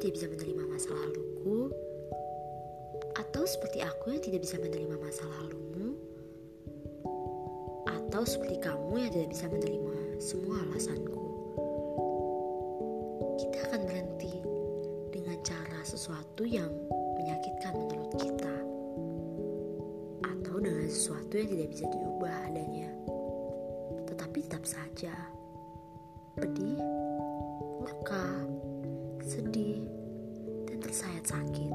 tidak bisa menerima masa laluku, atau seperti aku yang tidak bisa menerima masa lalumu, atau seperti kamu yang tidak bisa menerima semua alasanku. Kita akan berhenti dengan cara sesuatu yang menyakitkan menurut kita, atau dengan sesuatu yang tidak bisa diubah adanya, tetapi tetap saja pedih tersayat sakit.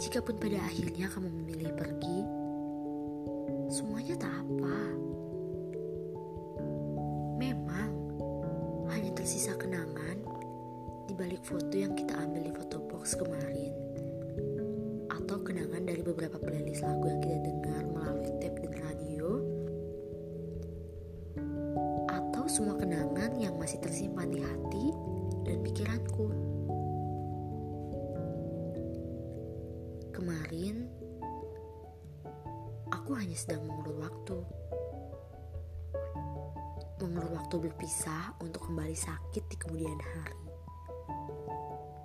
Jikapun pada akhirnya kamu memilih pergi, semuanya tak apa. Memang hanya tersisa kenangan di balik foto yang kita ambil di foto box kemarin, atau kenangan dari beberapa playlist lagu yang kita dengar melalui tape dan radio, atau semua kenangan yang masih tersimpan di hati dan pikiranku. Kemarin, aku hanya sedang mengulur waktu. Mengulur waktu berpisah untuk kembali sakit di kemudian hari.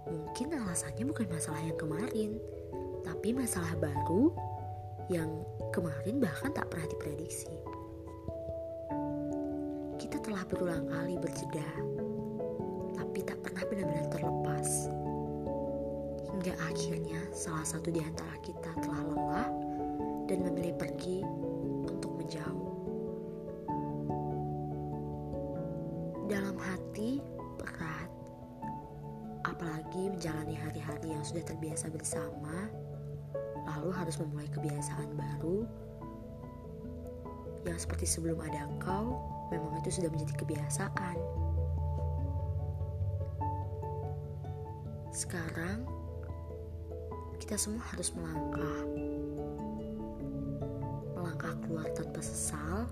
Mungkin alasannya bukan masalah yang kemarin, tapi masalah baru yang kemarin bahkan tak pernah diprediksi. Kita telah berulang kali berjeda, tapi tak pernah benar-benar terlepas Hingga akhirnya salah satu di antara kita telah lelah dan memilih pergi untuk menjauh. Dalam hati berat, apalagi menjalani hari-hari yang sudah terbiasa bersama, lalu harus memulai kebiasaan baru yang seperti sebelum ada kau, memang itu sudah menjadi kebiasaan. Sekarang kita semua harus melangkah. Melangkah keluar tanpa sesal,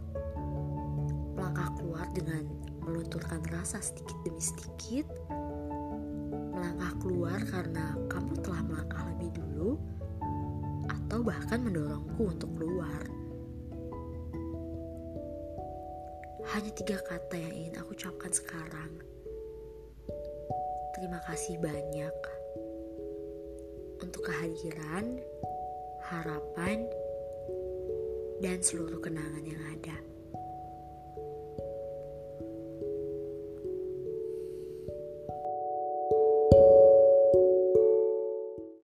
melangkah keluar dengan melunturkan rasa sedikit demi sedikit, melangkah keluar karena kamu telah melangkah lebih dulu, atau bahkan mendorongku untuk keluar. Hanya tiga kata yang ingin aku ucapkan sekarang. Terima kasih banyak untuk kehadiran, harapan, dan seluruh kenangan yang ada.